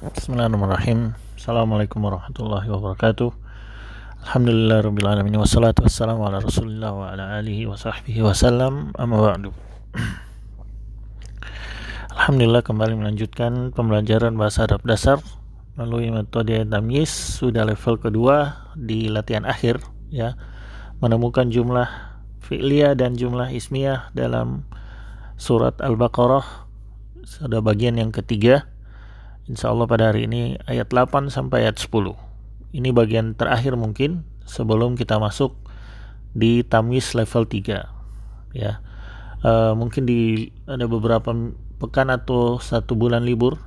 Bismillahirrahmanirrahim. Assalamualaikum warahmatullahi wabarakatuh. Alhamdulillah rabbil alamin wassalatu wassalamu ala Rasulillah wa ala alihi wa sahbihi wasallam. Amma ba'du. Alhamdulillah kembali melanjutkan pembelajaran bahasa Arab dasar melalui metode tamyiz sudah level kedua di latihan akhir ya. Menemukan jumlah fi'liyah dan jumlah ismiyah dalam surat Al-Baqarah sudah bagian yang ketiga Insya Allah pada hari ini ayat 8 sampai ayat 10. Ini bagian terakhir mungkin sebelum kita masuk di tamis level 3. Ya. Uh, mungkin di ada beberapa pekan atau satu bulan libur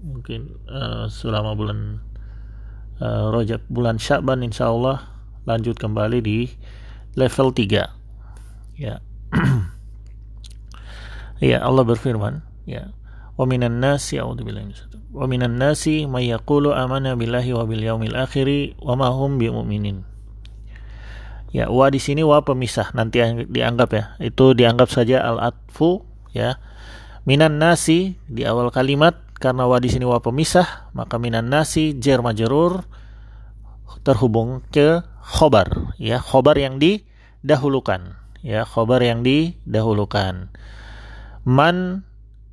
mungkin uh, selama bulan uh, Rojab bulan Syaban insya Allah lanjut kembali di level 3 ya ya Allah berfirman ya wa minan nasi a'udzubillahi wa minan nasi may yaqulu amana billahi wa bil yaumil akhir wa. Ya, wa di sini wa pemisah nanti dianggap ya. Itu dianggap saja al-atfu ya. Minan nasi di awal kalimat karena wa di sini wa pemisah, maka minan nasi jar majrur terhubung ke khobar ya, khobar yang didahulukan ya, khobar yang didahulukan. Man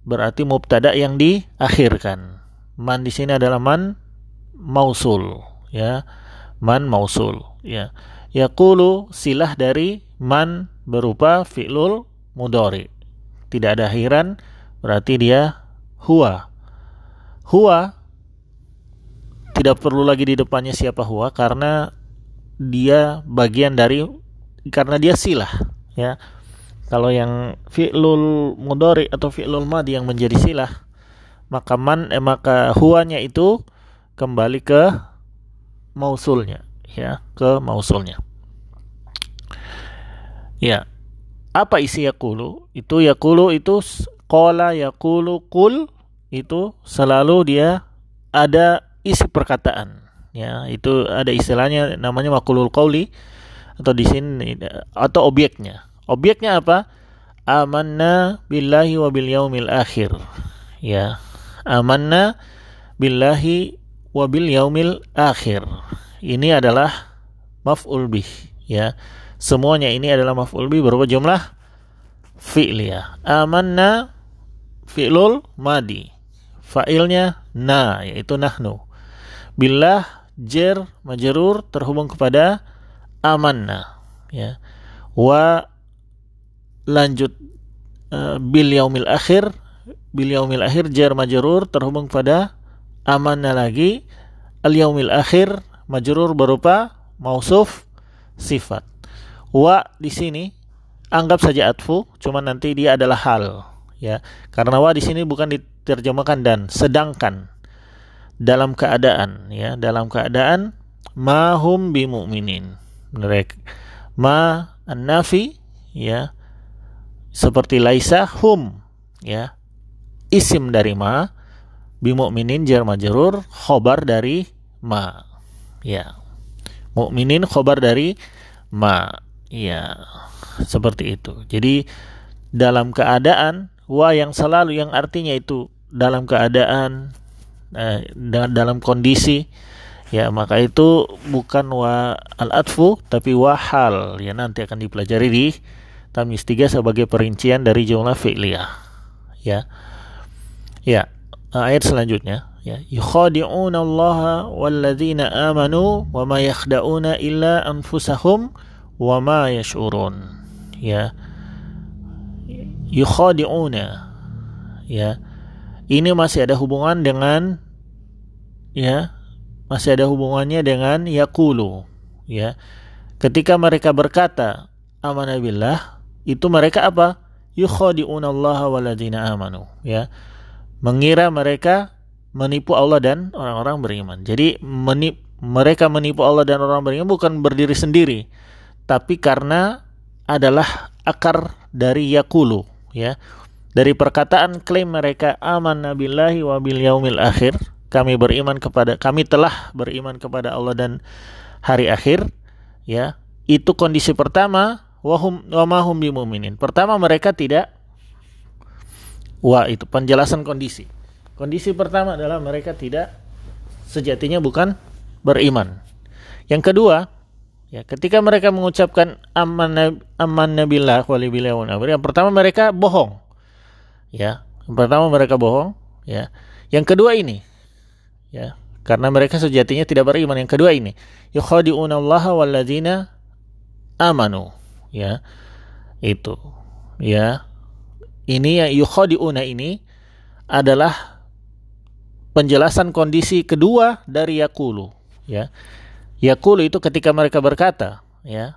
berarti mubtada yang diakhirkan. Man di sini adalah man mausul ya. Man mausul ya. Yaqulu silah dari man berupa fi'lul mudori tidak ada akhiran berarti dia huwa. Huwa tidak perlu lagi di depannya siapa huwa karena dia bagian dari karena dia silah ya kalau yang fi'lul mudori atau fi'lul madi yang menjadi silah maka man eh, maka huanya itu kembali ke mausulnya ya ke mausulnya. Ya apa isi yakulu itu yakulu itu kola yakulu kul itu selalu dia ada isi perkataan. Ya itu ada istilahnya namanya makulul kauli atau di sini atau objeknya objeknya apa amanna billahi wa bil yaumil akhir ya amanna billahi wa bil yaumil akhir. Ini adalah maf'ul bih ya. Semuanya ini adalah maf'ul bih berupa jumlah fi'liyah. Amanna fi'lul madi. Fa'ilnya na yaitu nahnu. Billah jer majrur terhubung kepada amanna ya. Wa lanjut uh, bil yaumil akhir. Bil yaumil akhir jar majrur terhubung pada amanna lagi. Al yaumil akhir majrur berupa mausuf sifat. Wa di sini anggap saja atfu cuma nanti dia adalah hal ya. Karena wa di sini bukan diterjemahkan dan sedangkan. Dalam keadaan ya. Dalam keadaan mahum bimu'minin mereka ma an-nafi ya seperti laisa hum ya. Isim dari ma bimukminin jar majrur khobar dari ma ya. Mukminin khobar dari ma ya. Seperti itu. Jadi dalam keadaan wa yang selalu yang artinya itu dalam keadaan eh, dalam kondisi ya maka itu bukan wa al atfu tapi wa hal. Ya nanti akan dipelajari di tamis 3 sebagai perincian dari jumlah fi'liyah. Ya. Ya, ayat selanjutnya. Ya. Yukhadi'una Allah walladzina amanu wa ma yakhda'una illa anfusahum wa ma yash'urun. Ya. Yukhadi'una. Ya. Ini masih ada hubungan dengan ya masih ada hubungannya dengan yakulu ya. Ketika mereka berkata amanabillah itu mereka apa yukhadi'una Allah walladzina amanu ya mengira mereka menipu Allah dan orang-orang beriman. Jadi menip, mereka menipu Allah dan orang beriman bukan berdiri sendiri, tapi karena adalah akar dari yakulu, ya. Dari perkataan klaim mereka aman nabillahi wa bil yaumil akhir, kami beriman kepada kami telah beriman kepada Allah dan hari akhir, ya. Itu kondisi pertama wahum wa mahum bimumin. Pertama mereka tidak Wa itu penjelasan kondisi. Kondisi pertama adalah mereka tidak sejatinya bukan beriman. Yang kedua, ya ketika mereka mengucapkan aman aman nabilah wali yang pertama mereka bohong. Ya, yang pertama mereka bohong, ya. Yang kedua ini, ya, karena mereka sejatinya tidak beriman. Yang kedua ini, yukhadi'una Allah walladzina amanu, ya. Itu, ya. Ini yang yukhadi'una ini adalah penjelasan kondisi kedua dari yakulu, ya Yakulu itu ketika mereka berkata, ya,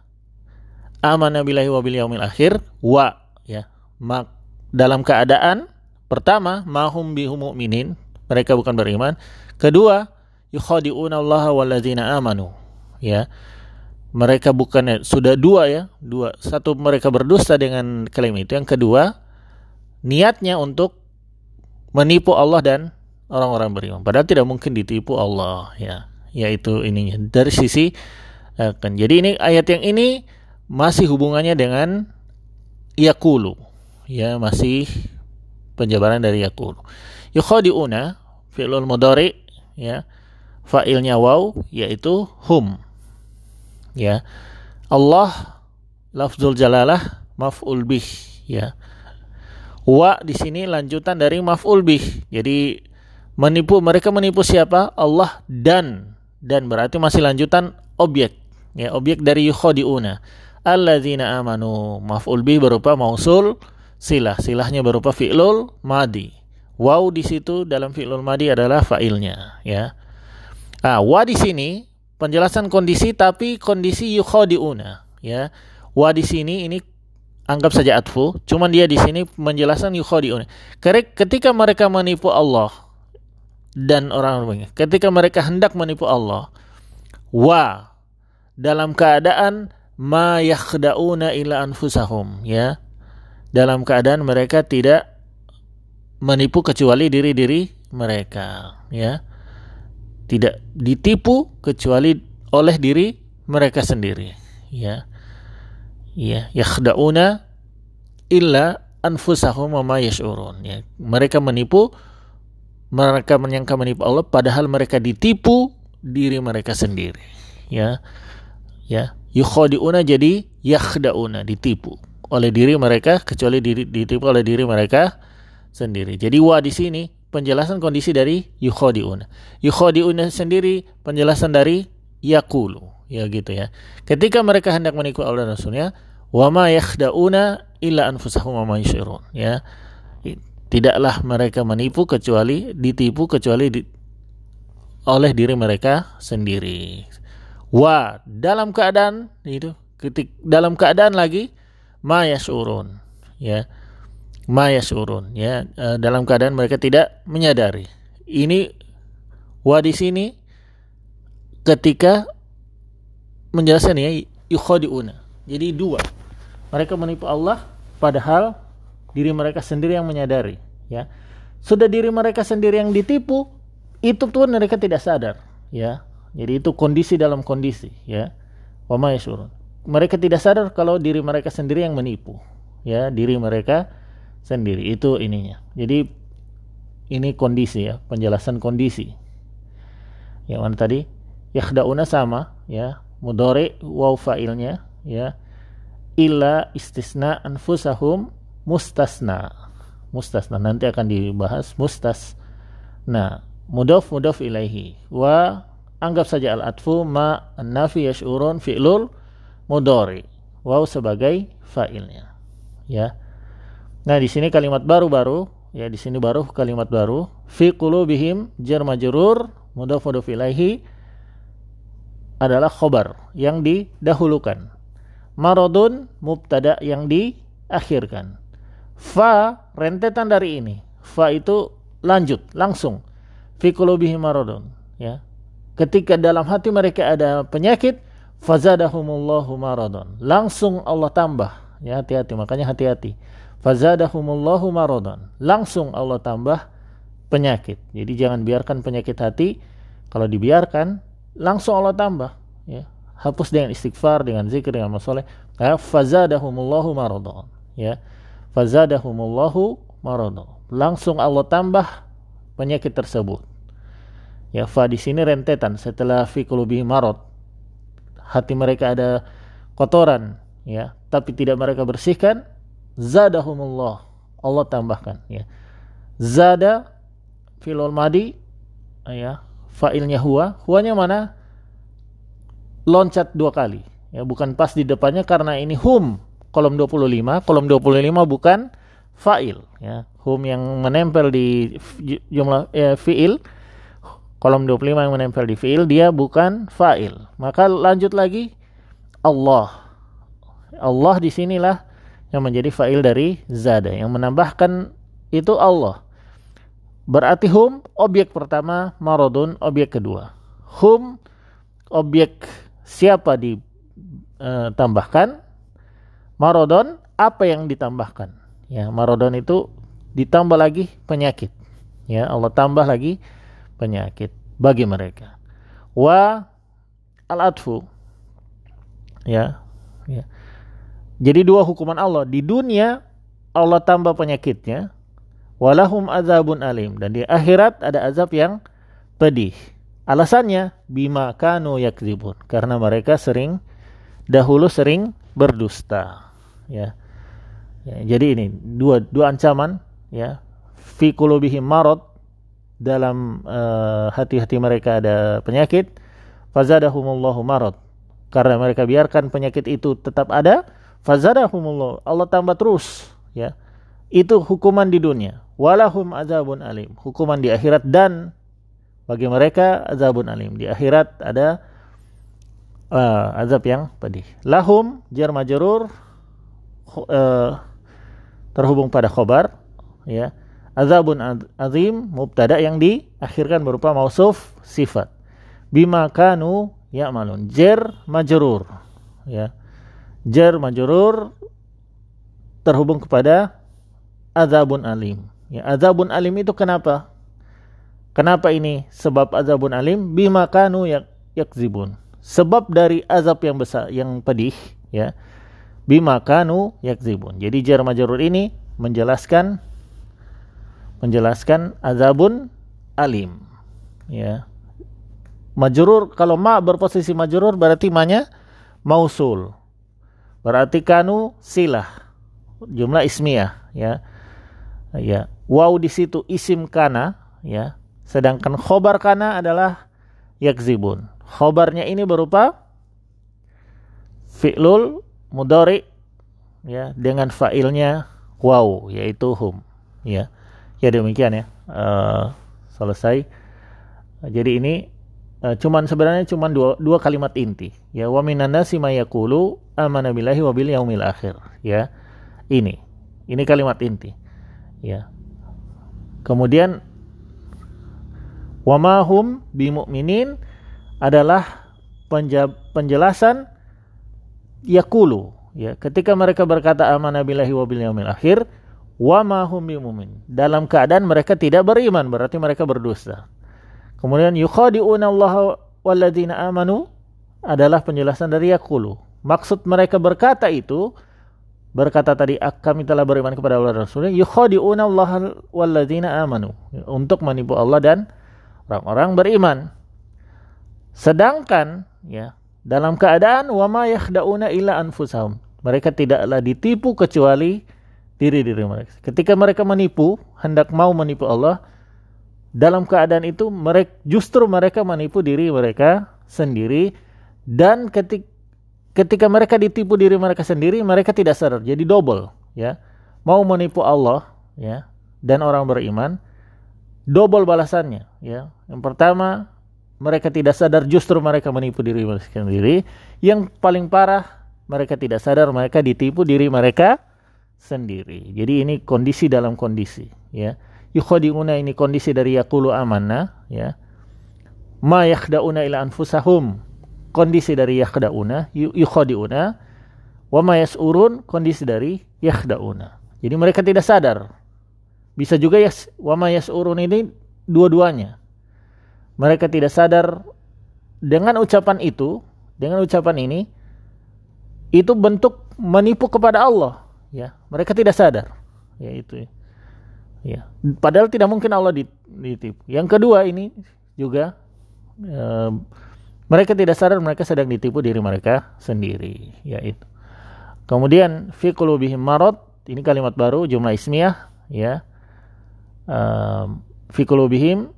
amana billahi wa bil akhir wa ya, mak dalam keadaan pertama mahum bihum mu'minin, mereka bukan beriman. Kedua, yukhadi'una Allah walladzina amanu. Ya. Mereka bukan sudah dua ya, dua. Satu mereka berdusta dengan klaim itu. Yang kedua, niatnya untuk menipu Allah dan orang-orang beriman. Padahal tidak mungkin ditipu Allah ya yaitu ininya dari sisi uh, kan. Jadi ini ayat yang ini masih hubungannya dengan yakulu ya masih penjabaran dari yakulu. Yukhadi'una fi'lul mudhari ya fa'ilnya waw yaitu hum ya. Allah lafzul jalalah maf'ul bih. Ya. Wa di sini lanjutan dari maf'ul bih. Jadi menipu mereka menipu siapa? Allah dan dan berarti masih lanjutan objek. Ya objek dari yukhadiuna. Alladzina amanu maf'ul bi berupa mausul silah. Silahnya berupa fi'lul madi. Waw di situ dalam fi'lul madi adalah fa'ilnya. Ya. Ah wa di sini penjelasan kondisi tapi kondisi yukhadiuna ya. Wa di sini ini anggap saja atfu cuman dia di sini menjelaskan yukhadiuna. Ketika mereka menipu Allah dan orang-orang ketika mereka hendak menipu Allah wa dalam keadaan ma yakhda'una ila anfusahum ya. Dalam keadaan mereka tidak menipu kecuali diri-diri mereka ya tidak ditipu kecuali oleh diri mereka sendiri. Ya. Ya yakhda'una illa anfusahum ma yash'urun. Ya mereka menipu mereka menyangka menipu Allah padahal mereka ditipu diri mereka sendiri. Ya. Ya. Yukhadiuna jadi yakhdauna ditipu oleh diri mereka kecuali diri, ditipu oleh diri mereka sendiri. Jadi wa di sini penjelasan kondisi dari yukhadiuna yukhadiuna sendiri penjelasan dari yakulu ya gitu ya. Ketika mereka hendak menipu Allah dan Rasulnya wa ma yakhdauna illa anfusahum wa ma ya. Tidaklah mereka menipu kecuali ditipu kecuali di, oleh diri mereka sendiri. Wa dalam keadaan itu ketik dalam keadaan lagi maya surun ya maya surun ya. E, dalam keadaan mereka tidak menyadari. Ini wa di sini ketika menjelaskan ya yukhadiuna. Jadi dua. Mereka menipu Allah padahal diri mereka sendiri yang menyadari ya. Sudah diri mereka sendiri yang ditipu itu pun mereka tidak sadar ya. Jadi itu kondisi dalam kondisi ya. Wama yasurun. Mereka tidak sadar kalau diri mereka sendiri yang menipu ya. Diri mereka sendiri. Itu ininya. Jadi ini kondisi ya penjelasan kondisi. Yang mana tadi? Yakhdauna sama ya mudore waw fa'ilnya ya illa istisna anfusahum mustasna. Mustasna nanti akan dibahas mustas nah mudaf mudaf ilaihi. Wa anggap saja al atfu ma nafi yashurun fi'lul mudori waw sebagai fa'ilnya ya nah di sini kalimat baru-baru ya di sini baru kalimat baru fi qulubihim jar majrur mudaf ilaihi adalah khobar yang didahulukan marodun mubtada yang diakhirkan Fa rentetan dari ini. Fa itu lanjut, langsung. Fi qulubihim maradun, ya. Ketika dalam hati mereka ada penyakit, fazadahumullahu maradun. Langsung Allah tambah. Ya, hati-hati, makanya hati-hati. Fazadahumullahu maradun. Langsung Allah tambah penyakit. Jadi jangan biarkan penyakit hati kalau dibiarkan langsung Allah tambah, ya. Hapus dengan istighfar, dengan zikir, dengan masalah. Ya, fazadahumullahu maradun, ya fazadahumullahu maradu. Langsung Allah tambah penyakit tersebut. Ya, fa di sini rentetan setelah fi marad. Hati mereka ada kotoran, ya, tapi tidak mereka bersihkan, zadahumullah. Allah tambahkan, ya. Zada filul madi ya, fa'ilnya huwa, huwanya mana? Loncat dua kali. Ya, bukan pas di depannya karena ini hum kolom 25, kolom 25 bukan fa'il ya. Hum yang menempel di jumlah ya, fi'il kolom 25 yang menempel di fi'il dia bukan fa'il. Maka lanjut lagi Allah. Allah di sinilah yang menjadi fa'il dari zada yang menambahkan itu Allah. Berarti hum objek pertama, marodun objek kedua. Hum objek siapa ditambahkan, e, marodon apa yang ditambahkan. Ya, marodon itu ditambah lagi penyakit. Ya, Allah tambah lagi penyakit bagi mereka. Wa al-atfu ya, ya. Jadi dua hukuman Allah. Di dunia Allah tambah penyakitnya. Walahum azabun alim. Dan di akhirat ada azab yang pedih. Alasannya bima kanu yakzibun. Karena mereka sering dahulu sering berdusta. Ya. ya jadi ini dua dua ancaman ya. Fi marad. Dalam uh, hati-hati mereka ada penyakit. Fazadahumullahu marad. Karena mereka biarkan penyakit itu tetap ada fazadahumullah. Allah tambah terus ya. Itu hukuman di dunia. Walahum azabun alim. Hukuman di akhirat dan bagi mereka azabun alim. Di akhirat ada uh, azab yang pedih. Lahum jar majrur uh, terhubung pada khobar ya. Azabun azim mubtada yang diakhirkan berupa mausuf sifat. Bima kanu ya'malun. Jer majrur ya jer majrur terhubung kepada azabun alim ya azabun alim itu kenapa kenapa ini sebab azabun alim bima kanu yak yakzibun sebab dari azab yang besar yang pedih ya bima kanu yakzibun jadi jar majrur ini menjelaskan menjelaskan azabun alim. Ya. Majrur kalau ma berposisi majrur berarti ma-nya mausul. Berarti kanu silah. Jumlah ismiyah ya. Ya. Waw di situ isim kana ya. Sedangkan khobar kana adalah yakzibun. Khobarnya ini berupa fi'lul mudori ya dengan fa'ilnya waw yaitu hum ya ya demikian ya uh, selesai jadi ini uh, cuman sebenarnya cuman dua, dua kalimat inti. Ya wa minan nasi may yaqulu amana billahi wa bil yaumil akhir. Ya ini. Ini kalimat inti. Ya. Kemudian wa ma hum bimu'minin adalah penjelasan yakulu ya ketika mereka berkata amana billahi wa bil yaumil akhir wa ma hum bimumin. Dalam keadaan mereka tidak beriman, berarti mereka berdosa. Kemudian yukhadi'una Allah walladzina amanu adalah penjelasan dari yakulu. Maksud mereka berkata itu berkata tadi kami telah beriman kepada Allah dan Rasulnya yukhadi'una Allah walladzina amanu untuk menipu Allah dan orang-orang beriman. Sedangkan ya dalam keadaan wa ma yakhda'una illa anfusahum. Mereka tidaklah ditipu kecuali diri-diri mereka. Ketika mereka menipu, hendak mau menipu Allah, dalam keadaan itu mereka justru mereka menipu diri mereka sendiri dan ketika ketika mereka ditipu diri mereka sendiri, mereka tidak sadar. Jadi double, ya. Mau menipu Allah, ya, dan orang beriman, double balasannya, ya. Yang pertama, mereka tidak sadar justru mereka menipu diri mereka sendiri. Yang paling parah, mereka tidak sadar mereka ditipu diri mereka sendiri. Jadi ini kondisi dalam kondisi, ya. Yukhadi'una ini kondisi dari yaqulu amanna, ya. Ma yakhda'una ila anfusahum. Kondisi dari yakhda'una, yukhadi'una. Wa ma yas'urun kondisi dari yakhda'una. Jadi mereka tidak sadar. Bisa juga ya wa ma yas'urun ini dua-duanya. Mereka tidak sadar dengan ucapan itu, dengan ucapan ini itu bentuk menipu kepada Allah ya mereka tidak sadar ya itu ya padahal tidak mungkin Allah ditipu. Yang kedua ini juga uh, mereka tidak sadar mereka sedang ditipu diri mereka sendiri yaitu. Kemudian fi qulubihim marad ini kalimat baru jumlah ismiyah ya. Uh, fi qulubihim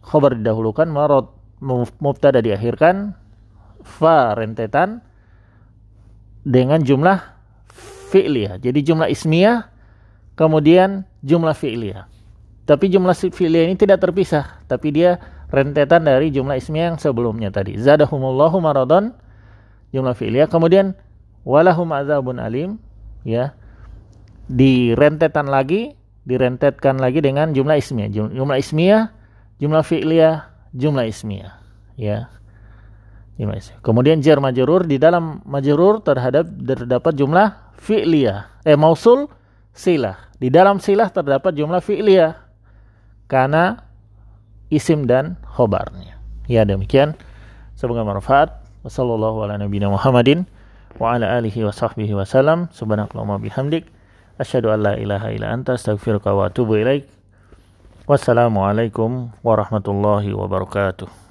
khabar didahulukan marad mubtada diakhirkan fa rentetan dengan jumlah fi'liyah. Jadi jumlah ismiyah kemudian jumlah fi'liyah. Tapi jumlah fi'liyah ini tidak terpisah, tapi dia rentetan dari jumlah ismiyah yang sebelumnya tadi. Zadahumullahu maradon jumlah fi'liyah kemudian walahum azabun alim ya. Di rentetan lagi, direntetkan lagi dengan jumlah ismiyah. Jumlah ismiyah, jumlah fi'liyah, jumlah ismiyah ya. Kemudian jar majrur di dalam majrur terhadap terdapat jumlah fi'liyah. Eh mausul silah. Di dalam silah terdapat jumlah fi'liyah. Karena isim dan khobarnya. Ya demikian. Semoga manfaat. Wassallallahu ala nabiyina Muhammadin wa ala alihi wa sahbihi wa salam. Subhanakallahumma bihamdik. Asyhadu an la ilaha illa anta astaghfiruka wa atubu ilaik. Wassalamualaikum warahmatullahi wabarakatuh.